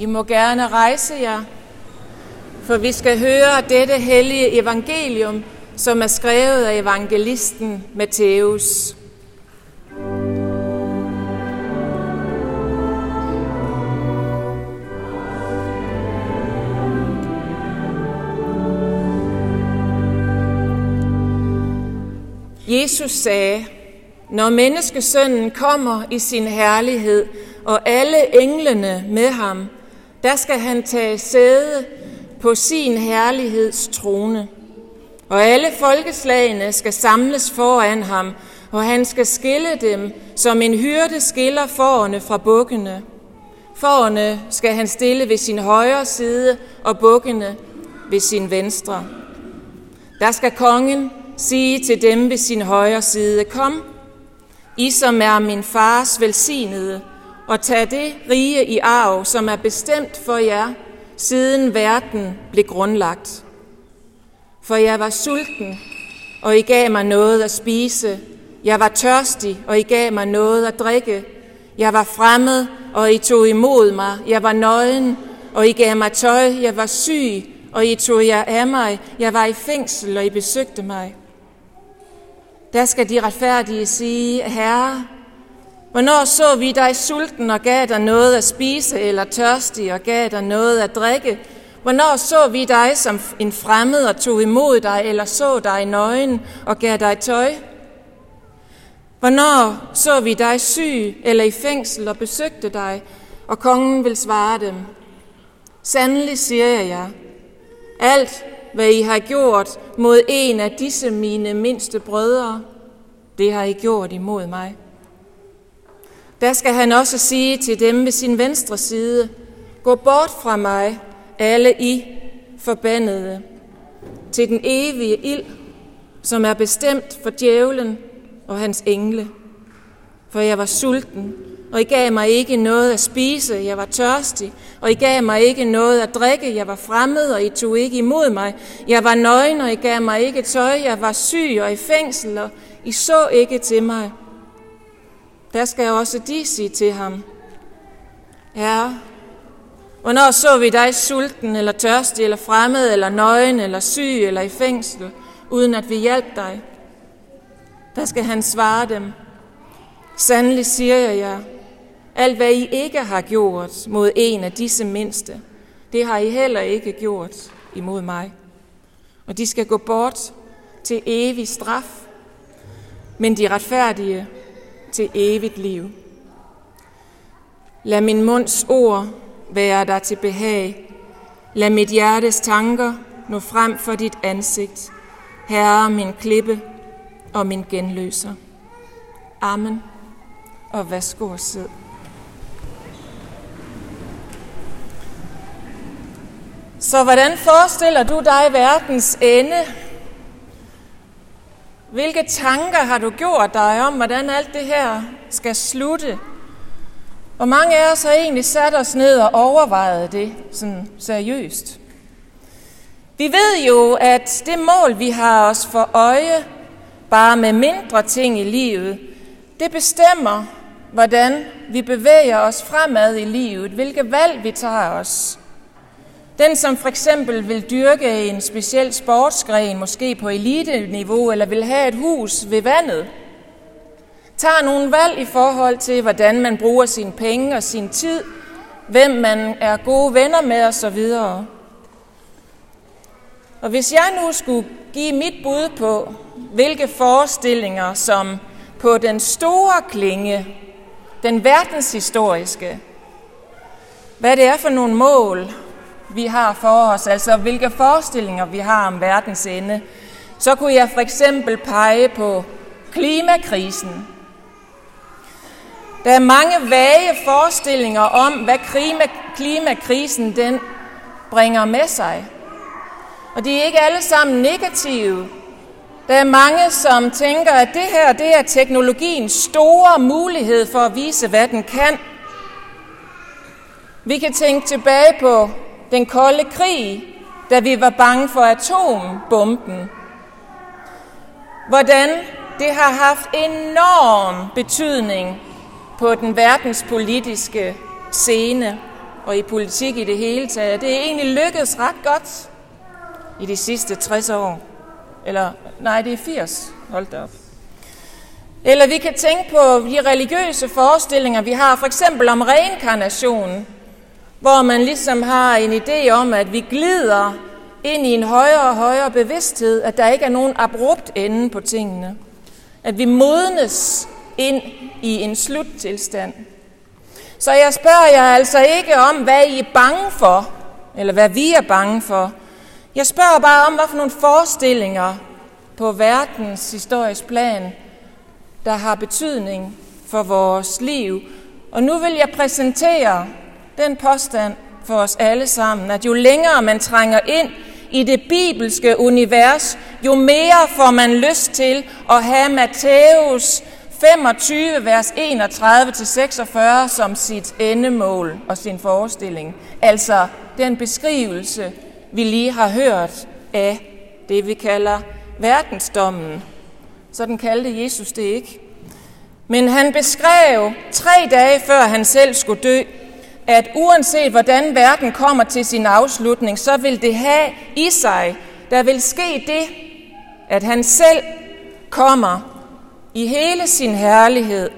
I må gerne rejse jer, for vi skal høre dette hellige evangelium, som er skrevet af evangelisten Matthæus. Jesus sagde, når menneskesønnen kommer i sin herlighed, og alle englene med ham, der skal han tage sæde på sin herligheds trone. Og alle folkeslagene skal samles foran ham, og han skal skille dem, som en hyrde skiller forerne fra bukkene. Forerne skal han stille ved sin højre side, og bukkene ved sin venstre. Der skal kongen sige til dem ved sin højre side, Kom, I som er min fars velsignede, og tage det rige i arv, som er bestemt for jer, siden verden blev grundlagt. For jeg var sulten, og I gav mig noget at spise. Jeg var tørstig, og I gav mig noget at drikke. Jeg var fremmed, og I tog imod mig. Jeg var nøgen, og I gav mig tøj. Jeg var syg, og I tog jer af mig. Jeg var i fængsel, og I besøgte mig. Der skal de retfærdige sige, Herre, hvornår så vi dig sulten og gav dig noget at spise, eller tørstig og gav dig noget at drikke? Hvornår så vi dig som en fremmed og tog imod dig, eller så dig nøgen og gav dig tøj? Hvornår så vi dig syg eller i fængsel og besøgte dig? Og kongen vil svare dem, Sandelig siger jeg jer, alt hvad I har gjort mod en af disse mine mindste brødre, det har I gjort imod mig. Der skal han også sige til dem ved sin venstre side, Gå bort fra mig, alle I forbandede, til den evige ild, som er bestemt for djævlen og hans engle. For jeg var sulten, og I gav mig ikke noget at spise, jeg var tørstig, og I gav mig ikke noget at drikke, jeg var fremmed, og I tog ikke imod mig. Jeg var nøgen, og I gav mig ikke tøj, jeg var syg og i fængsel, og I så ikke til mig. Der skal også de sige til ham, Herre, hvornår så vi dig sulten, eller tørstig, eller fremmed, eller nøgen, eller syg, eller i fængsel, uden at vi hjalp dig? Der skal han svare dem, Sandelig siger jeg jer, alt hvad I ikke har gjort mod en af disse mindste, det har I heller ikke gjort imod mig. Og de skal gå bort til evig straf, men de retfærdige til evigt liv. Lad min munds ord være der til behag. Lad mit hjertes tanker nå frem for dit ansigt. Herre, min klippe og min genløser. Amen. Og værsgo og sid. Så hvordan forestiller du dig verdens ende? Hvilke tanker har du gjort dig om, hvordan alt det her skal slutte? Hvor mange af os har egentlig sat os ned og overvejet det sådan seriøst? Vi ved jo, at det mål, vi har os for øje, bare med mindre ting i livet, det bestemmer, hvordan vi bevæger os fremad i livet, hvilke valg vi tager os. Den, som for eksempel vil dyrke en speciel sportsgren, måske på elite-niveau, eller vil have et hus ved vandet, tager nogle valg i forhold til, hvordan man bruger sine penge og sin tid, hvem man er gode venner med osv. Og hvis jeg nu skulle give mit bud på, hvilke forestillinger, som på den store klinge, den verdenshistoriske, hvad det er for nogle mål, vi har for os, altså hvilke forestillinger vi har om verdens ende, så kunne jeg for eksempel pege på klimakrisen. Der er mange vage forestillinger om, hvad klima, klimakrisen den bringer med sig. Og de er ikke alle sammen negative. Der er mange, som tænker, at det her det er teknologiens store mulighed for at vise, hvad den kan. Vi kan tænke tilbage på den kolde krig, da vi var bange for atombomben. Hvordan det har haft enorm betydning på den verdenspolitiske scene. og i politik i det hele taget. Det er egentlig lykkedes ret godt i de sidste 60 år. Eller, nej, det er 80. Hold da op. Eller vi kan tænke på de religiøse forestillinger, vi har, for eksempel om reinkarnation, hvor man ligesom har en idé om, at vi glider ind i en højere og højere bevidsthed, at der ikke er nogen abrupt ende på tingene. At vi modnes ind i en sluttilstand. Så jeg spørger jer altså ikke om, hvad I er bange for, eller hvad vi er bange for. Jeg spørger bare om, hvad for nogle forestillinger på verdens historisk plan, der har betydning for vores liv. Og nu vil jeg præsentere den påstand for os alle sammen, at jo længere man trænger ind i det bibelske univers, jo mere får man lyst til at have Matthæus 25, vers 31-46 som sit endemål og sin forestilling. Altså den beskrivelse, vi lige har hørt af det, vi kalder verdensdommen. Sådan kaldte Jesus det ikke. Men han beskrev tre dage før han selv skulle dø, at uanset hvordan verden kommer til sin afslutning, så vil det have i sig, der vil ske det, at han selv kommer i hele sin herlighed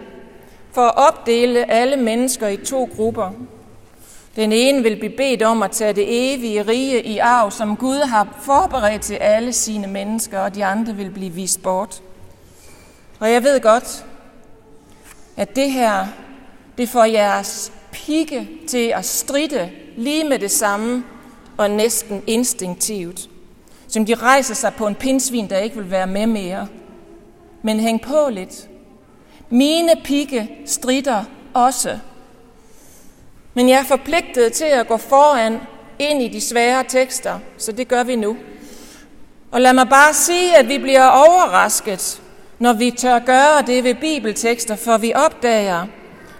for at opdele alle mennesker i to grupper. Den ene vil blive bedt om at tage det evige rige i arv, som Gud har forberedt til alle sine mennesker, og de andre vil blive vist bort. Og jeg ved godt, at det her, det får jeres pigge til at stride lige med det samme og næsten instinktivt. Som de rejser sig på en pindsvin, der ikke vil være med mere. Men hæng på lidt. Mine pigge strider også. Men jeg er forpligtet til at gå foran ind i de svære tekster, så det gør vi nu. Og lad mig bare sige, at vi bliver overrasket, når vi tør gøre det ved bibeltekster, for vi opdager,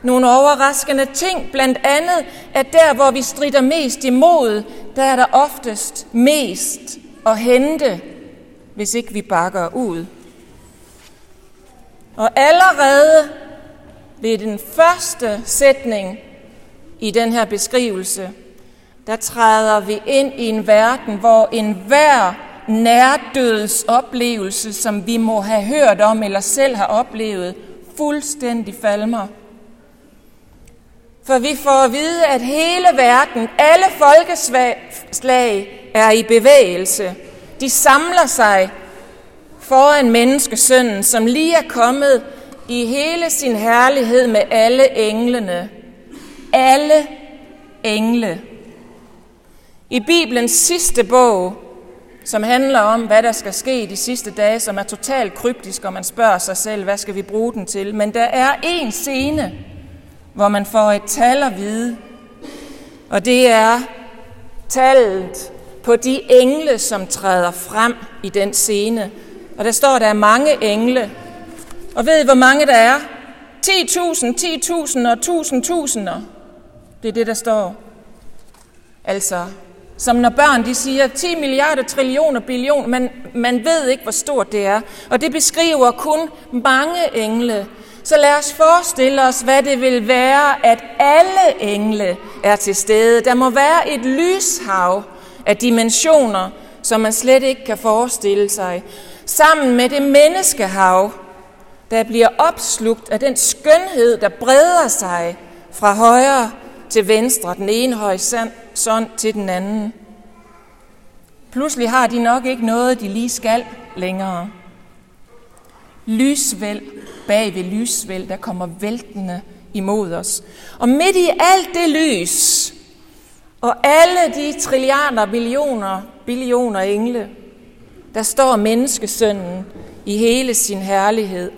nogle overraskende ting, blandt andet, at der, hvor vi strider mest imod, der er der oftest mest at hente, hvis ikke vi bakker ud. Og allerede ved den første sætning i den her beskrivelse, der træder vi ind i en verden, hvor enhver nærdøds oplevelse, som vi må have hørt om eller selv har oplevet, fuldstændig falmer. For vi får at vide, at hele verden, alle folkeslag er i bevægelse. De samler sig foran menneskesønnen, som lige er kommet i hele sin herlighed med alle englene. Alle engle. I Bibelens sidste bog, som handler om, hvad der skal ske i de sidste dage, som er totalt kryptisk, og man spørger sig selv, hvad skal vi bruge den til? Men der er en scene, hvor man får et tal at vide, og det er tallet på de engle, som træder frem i den scene. Og der står, der er mange engle. Og ved I, hvor mange der er? 10.000, 10.000 og 1.000 tusinder. Det er det, der står. Altså, som når børn de siger 10 milliarder, trillioner, billioner, men man ved ikke, hvor stort det er. Og det beskriver kun mange engle. Så lad os forestille os, hvad det vil være, at alle engle er til stede. Der må være et lyshav af dimensioner, som man slet ikke kan forestille sig. Sammen med det menneskehav, der bliver opslugt af den skønhed, der breder sig fra højre til venstre, den ene horisont til den anden. Pludselig har de nok ikke noget, de lige skal længere. Lysvæld bag ved lysvæld, der kommer væltende imod os. Og midt i alt det lys, og alle de trilliarder, billioner, billioner engle, der står menneskesønnen i hele sin herlighed.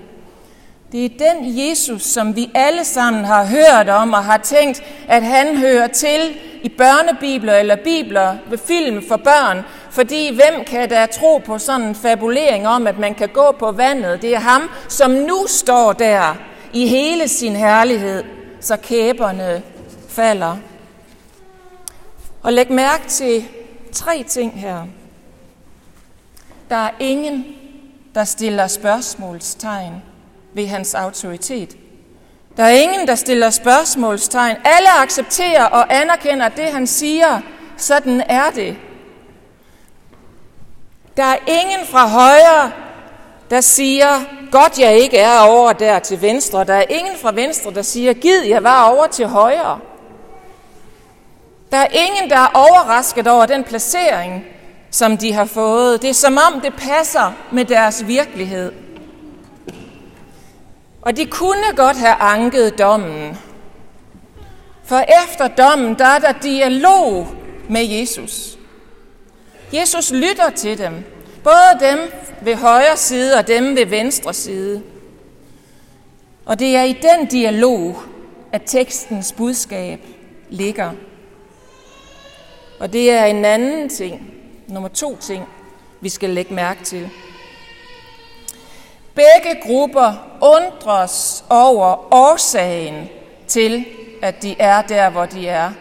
Det er den Jesus, som vi alle sammen har hørt om og har tænkt, at han hører til i børnebibler eller bibler ved film for børn. Fordi hvem kan da tro på sådan en fabulering om, at man kan gå på vandet? Det er ham, som nu står der i hele sin herlighed, så kæberne falder. Og læg mærke til tre ting her. Der er ingen, der stiller spørgsmålstegn ved hans autoritet. Der er ingen, der stiller spørgsmålstegn. Alle accepterer og anerkender det, han siger. Sådan er det. Der er ingen fra højre, der siger, godt jeg ikke er over der til venstre. Der er ingen fra venstre, der siger, gid jeg var over til højre. Der er ingen, der er overrasket over den placering, som de har fået. Det er som om, det passer med deres virkelighed. Og de kunne godt have anket dommen. For efter dommen, der er der dialog med Jesus. Jesus lytter til dem. Både dem ved højre side og dem ved venstre side. Og det er i den dialog, at tekstens budskab ligger. Og det er en anden ting, nummer to ting, vi skal lægge mærke til. Begge grupper undres over årsagen til, at de er der, hvor de er.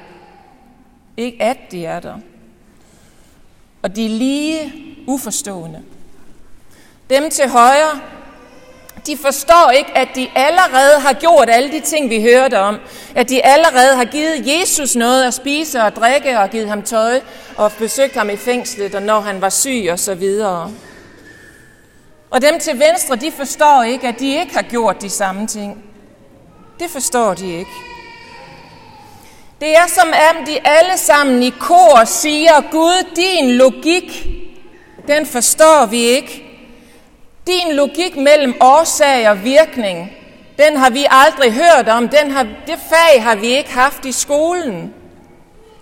Ikke at de er der. Og de er lige uforstående. Dem til højre, de forstår ikke, at de allerede har gjort alle de ting, vi hørte om. At de allerede har givet Jesus noget at spise og drikke og givet ham tøj og besøgt ham i fængslet, og når han var syg og så videre. Og dem til venstre, de forstår ikke, at de ikke har gjort de samme ting. Det forstår de ikke. Det er som om de alle sammen i kor siger, Gud, din logik, den forstår vi ikke. Din logik mellem årsag og virkning, den har vi aldrig hørt om. Den har, det fag har vi ikke haft i skolen.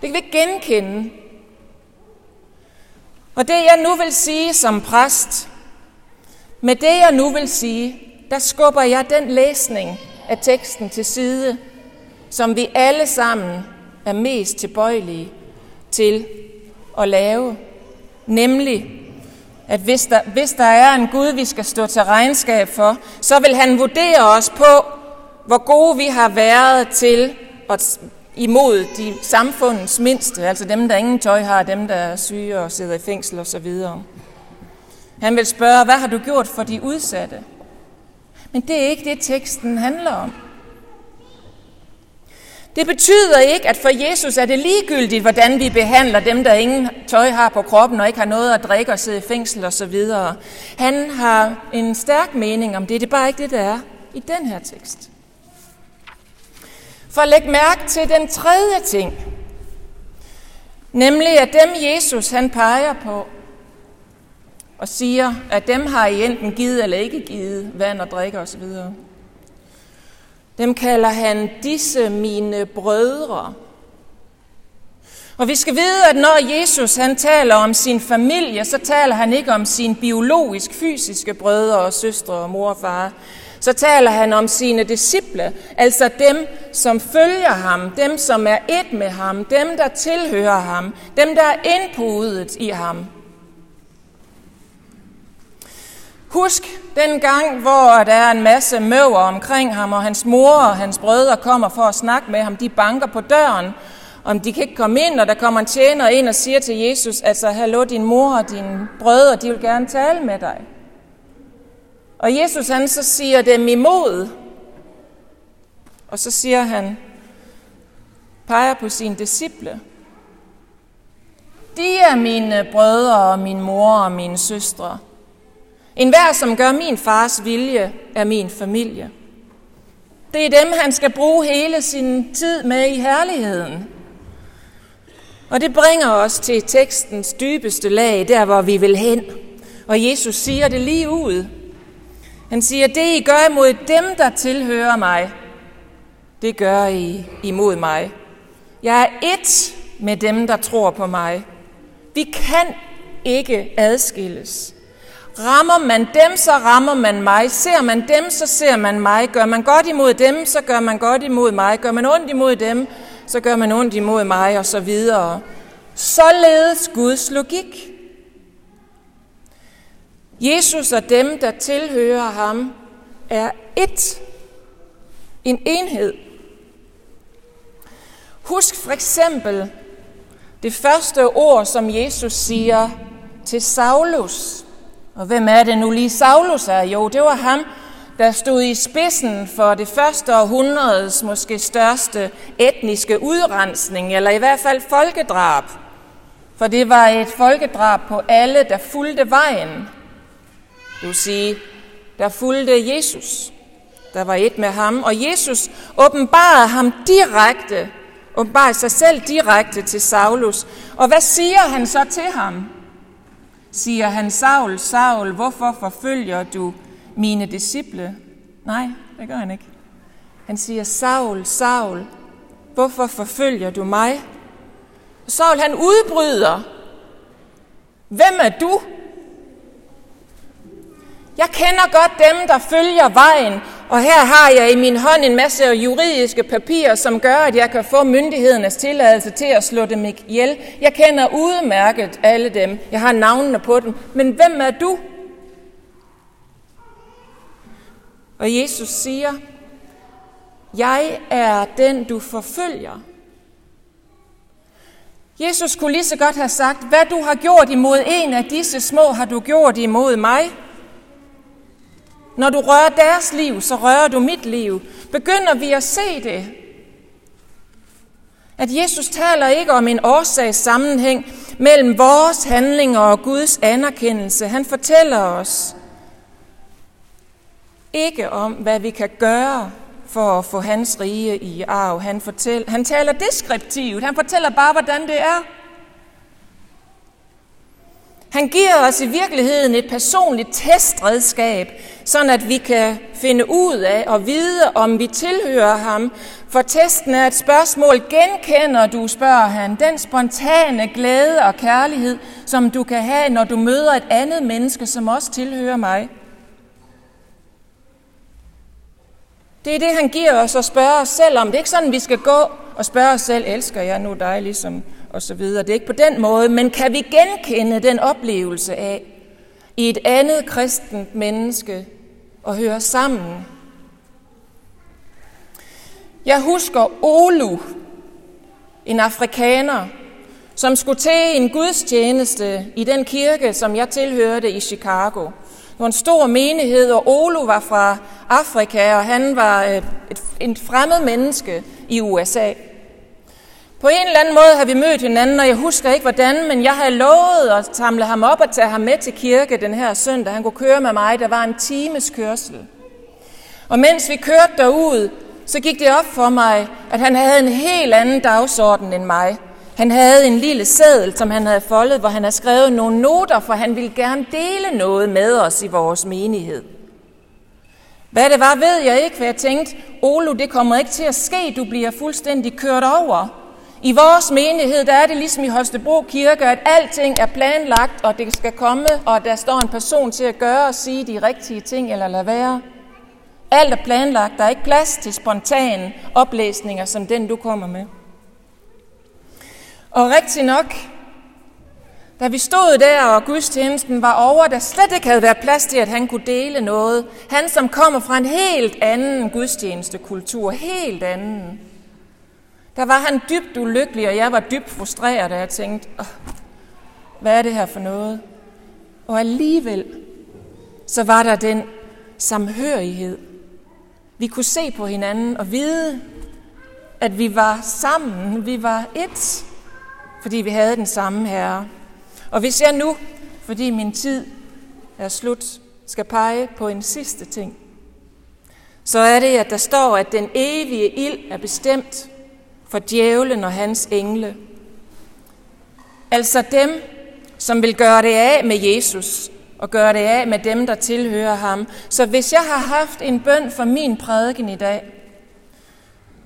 Det kan vi ikke genkende. Og det jeg nu vil sige som præst, med det jeg nu vil sige, der skubber jeg den læsning af teksten til side, som vi alle sammen er mest tilbøjelige til at lave. Nemlig, at hvis der, hvis der er en Gud, vi skal stå til regnskab for, så vil han vurdere os på, hvor gode vi har været til at imod de samfundets mindste, altså dem, der ingen tøj har, dem, der er syge og sidder i fængsel osv. Han vil spørge, hvad har du gjort for de udsatte? Men det er ikke det, teksten handler om. Det betyder ikke, at for Jesus er det ligegyldigt, hvordan vi behandler dem, der ingen tøj har på kroppen og ikke har noget at drikke og sidde i fængsel osv. Han har en stærk mening om det. Det er bare ikke det, der er i den her tekst. For læg mærke til den tredje ting, nemlig at dem Jesus han peger på og siger, at dem har I enten givet eller ikke givet vand og drikke osv. Dem kalder han disse mine brødre. Og vi skal vide, at når Jesus han taler om sin familie, så taler han ikke om sine biologisk fysiske brødre og søstre og mor og far. Så taler han om sine disciple, altså dem, som følger ham, dem, som er et med ham, dem, der tilhører ham, dem, der er indpudet i ham. Husk den gang, hvor der er en masse møver omkring ham, og hans mor og hans brødre kommer for at snakke med ham. De banker på døren, om de kan ikke komme ind, og der kommer en tjener ind og siger til Jesus, altså, hallo, din mor og dine brødre, de vil gerne tale med dig. Og Jesus han så siger dem imod, og så siger han, peger på sine disciple. De er mine brødre og min mor og mine søstre. En hver, som gør min fars vilje, er min familie. Det er dem, han skal bruge hele sin tid med i herligheden. Og det bringer os til tekstens dybeste lag, der hvor vi vil hen. Og Jesus siger det lige ud. Han siger, det I gør imod dem, der tilhører mig, det gør I imod mig. Jeg er ét med dem, der tror på mig. Vi kan ikke adskilles. Rammer man dem, så rammer man mig. Ser man dem, så ser man mig. Gør man godt imod dem, så gør man godt imod mig. Gør man ondt imod dem, så gør man ondt imod mig, og så videre. Således Guds logik. Jesus og dem, der tilhører ham, er ét. En enhed. Husk for eksempel det første ord, som Jesus siger til Saulus. Og hvem er det nu lige Saulus er? Jo, det var ham, der stod i spidsen for det første århundredes måske største etniske udrensning, eller i hvert fald folkedrab. For det var et folkedrab på alle, der fulgte vejen. Det vil sige, der fulgte Jesus. Der var et med ham, og Jesus åbenbarede ham direkte, åbenbarede sig selv direkte til Saulus. Og hvad siger han så til ham? Siger han, Saul, Saul, hvorfor forfølger du mine disciple? Nej, det gør han ikke. Han siger, Saul, Saul, hvorfor forfølger du mig? Saul han udbryder. Hvem er du? Jeg kender godt dem, der følger vejen, og her har jeg i min hånd en masse juridiske papirer, som gør, at jeg kan få myndighedernes tilladelse til at slå dem ihjel. Jeg kender udmærket alle dem. Jeg har navnene på dem. Men hvem er du? Og Jesus siger, jeg er den, du forfølger. Jesus kunne lige så godt have sagt, hvad du har gjort imod en af disse små, har du gjort imod mig. Når du rører deres liv, så rører du mit liv. Begynder vi at se det? At Jesus taler ikke om en årsagssammenhæng mellem vores handlinger og Guds anerkendelse. Han fortæller os ikke om, hvad vi kan gøre for at få hans rige i arv. Han, fortæller, han taler deskriptivt. Han fortæller bare, hvordan det er. Han giver os i virkeligheden et personligt testredskab, sådan at vi kan finde ud af og vide, om vi tilhører ham. For testen er et spørgsmål, genkender du, spørger han, den spontane glæde og kærlighed, som du kan have, når du møder et andet menneske, som også tilhører mig. Det er det, han giver os at spørge os selv om. Det er ikke sådan, vi skal gå og spørge os selv, elsker jeg nu dig, ligesom, og så videre. Det er ikke på den måde, men kan vi genkende den oplevelse af i et andet kristent menneske og høre sammen? Jeg husker Olu, en afrikaner, som skulle til en gudstjeneste i den kirke, som jeg tilhørte i Chicago. Det var en stor menighed, og Olu var fra Afrika, og han var øh, et, et fremmed menneske i USA. På en eller anden måde har vi mødt hinanden, og jeg husker ikke hvordan, men jeg havde lovet at samle ham op og tage ham med til kirke den her søndag. Han kunne køre med mig, der var en times kørsel. Og mens vi kørte derud, så gik det op for mig, at han havde en helt anden dagsorden end mig. Han havde en lille seddel, som han havde foldet, hvor han havde skrevet nogle noter, for han ville gerne dele noget med os i vores menighed. Hvad det var, ved jeg ikke, for jeg tænkte, Olo, det kommer ikke til at ske, du bliver fuldstændig kørt over. I vores menighed, der er det ligesom i Holstebro Kirke, at alting er planlagt, og det skal komme, og der står en person til at gøre og sige de rigtige ting, eller lade være. Alt er planlagt, der er ikke plads til spontane oplæsninger, som den du kommer med. Og rigtig nok, da vi stod der, og gudstjenesten var over, der slet ikke havde været plads til, at han kunne dele noget. Han, som kommer fra en helt anden gudstjenestekultur, helt anden. Der var han dybt ulykkelig, og jeg var dybt frustreret, og jeg tænkte, hvad er det her for noget? Og alligevel, så var der den samhørighed. Vi kunne se på hinanden og vide, at vi var sammen, vi var et, fordi vi havde den samme herre. Og hvis jeg nu, fordi min tid er slut, skal pege på en sidste ting, så er det, at der står, at den evige ild er bestemt for djævlen og hans engle. Altså dem, som vil gøre det af med Jesus og gøre det af med dem, der tilhører ham. Så hvis jeg har haft en bøn for min prædiken i dag,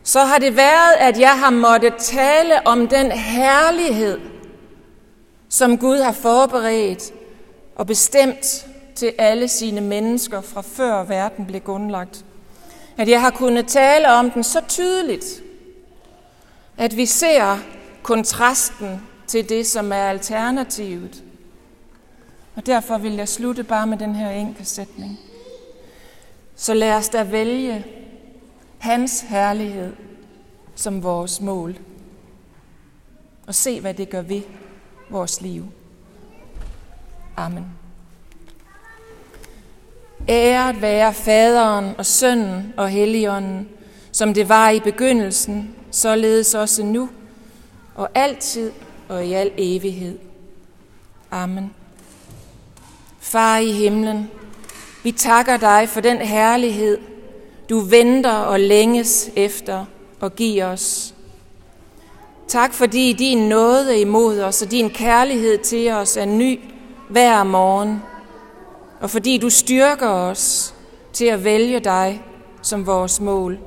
så har det været, at jeg har måttet tale om den herlighed, som Gud har forberedt og bestemt til alle sine mennesker fra før verden blev grundlagt. At jeg har kunnet tale om den så tydeligt, at vi ser kontrasten til det, som er alternativet. Og derfor vil jeg slutte bare med den her enkelte sætning. Så lad os da vælge hans herlighed som vores mål. Og se, hvad det gør ved vores liv. Amen. Æret være faderen og sønnen og helligånden, som det var i begyndelsen, således også nu, og altid og i al evighed. Amen. Far i himlen, vi takker dig for den herlighed, du venter og længes efter og giver os. Tak fordi din nåde imod os og din kærlighed til os er ny hver morgen, og fordi du styrker os til at vælge dig som vores mål.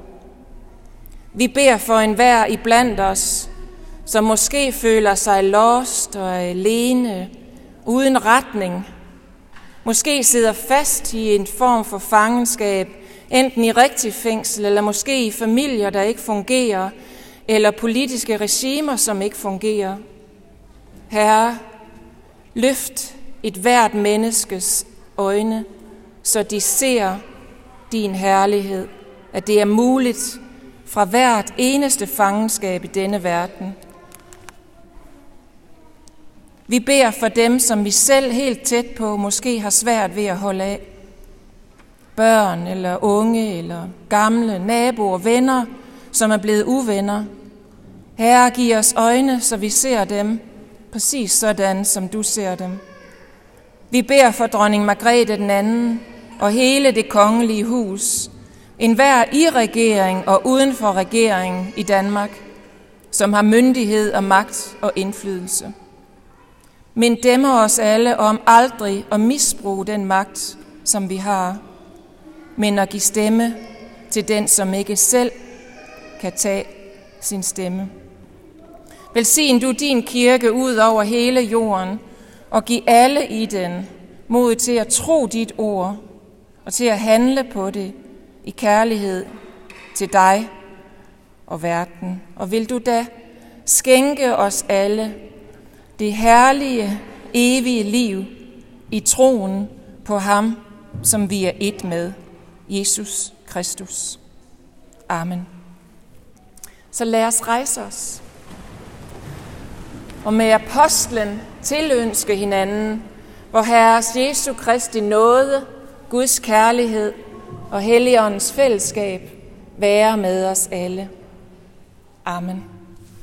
Vi beder for enhver i blandt os, som måske føler sig lost og alene, uden retning, måske sidder fast i en form for fangenskab, enten i rigtig fængsel, eller måske i familier, der ikke fungerer, eller politiske regimer, som ikke fungerer. Herre, løft et hvert menneskes øjne, så de ser din herlighed, at det er muligt fra hvert eneste fangenskab i denne verden. Vi beder for dem, som vi selv helt tæt på måske har svært ved at holde af. Børn eller unge eller gamle, naboer, venner, som er blevet uvenner. Herre, giv os øjne, så vi ser dem præcis sådan, som du ser dem. Vi beder for dronning Margrethe den anden og hele det kongelige hus, en hver i regering og uden for regeringen i Danmark, som har myndighed og magt og indflydelse. Men dæmmer os alle om aldrig at misbruge den magt, som vi har, men at give stemme til den, som ikke selv kan tage sin stemme. Velsign du din kirke ud over hele jorden, og giv alle i den mod til at tro dit ord og til at handle på det i kærlighed til dig og verden. Og vil du da skænke os alle det herlige, evige liv i troen på ham, som vi er et med, Jesus Kristus. Amen. Så lad os rejse os og med apostlen tilønske hinanden, hvor Herres Jesu Kristi nåde, Guds kærlighed og Helligåndens fællesskab være med os alle. Amen.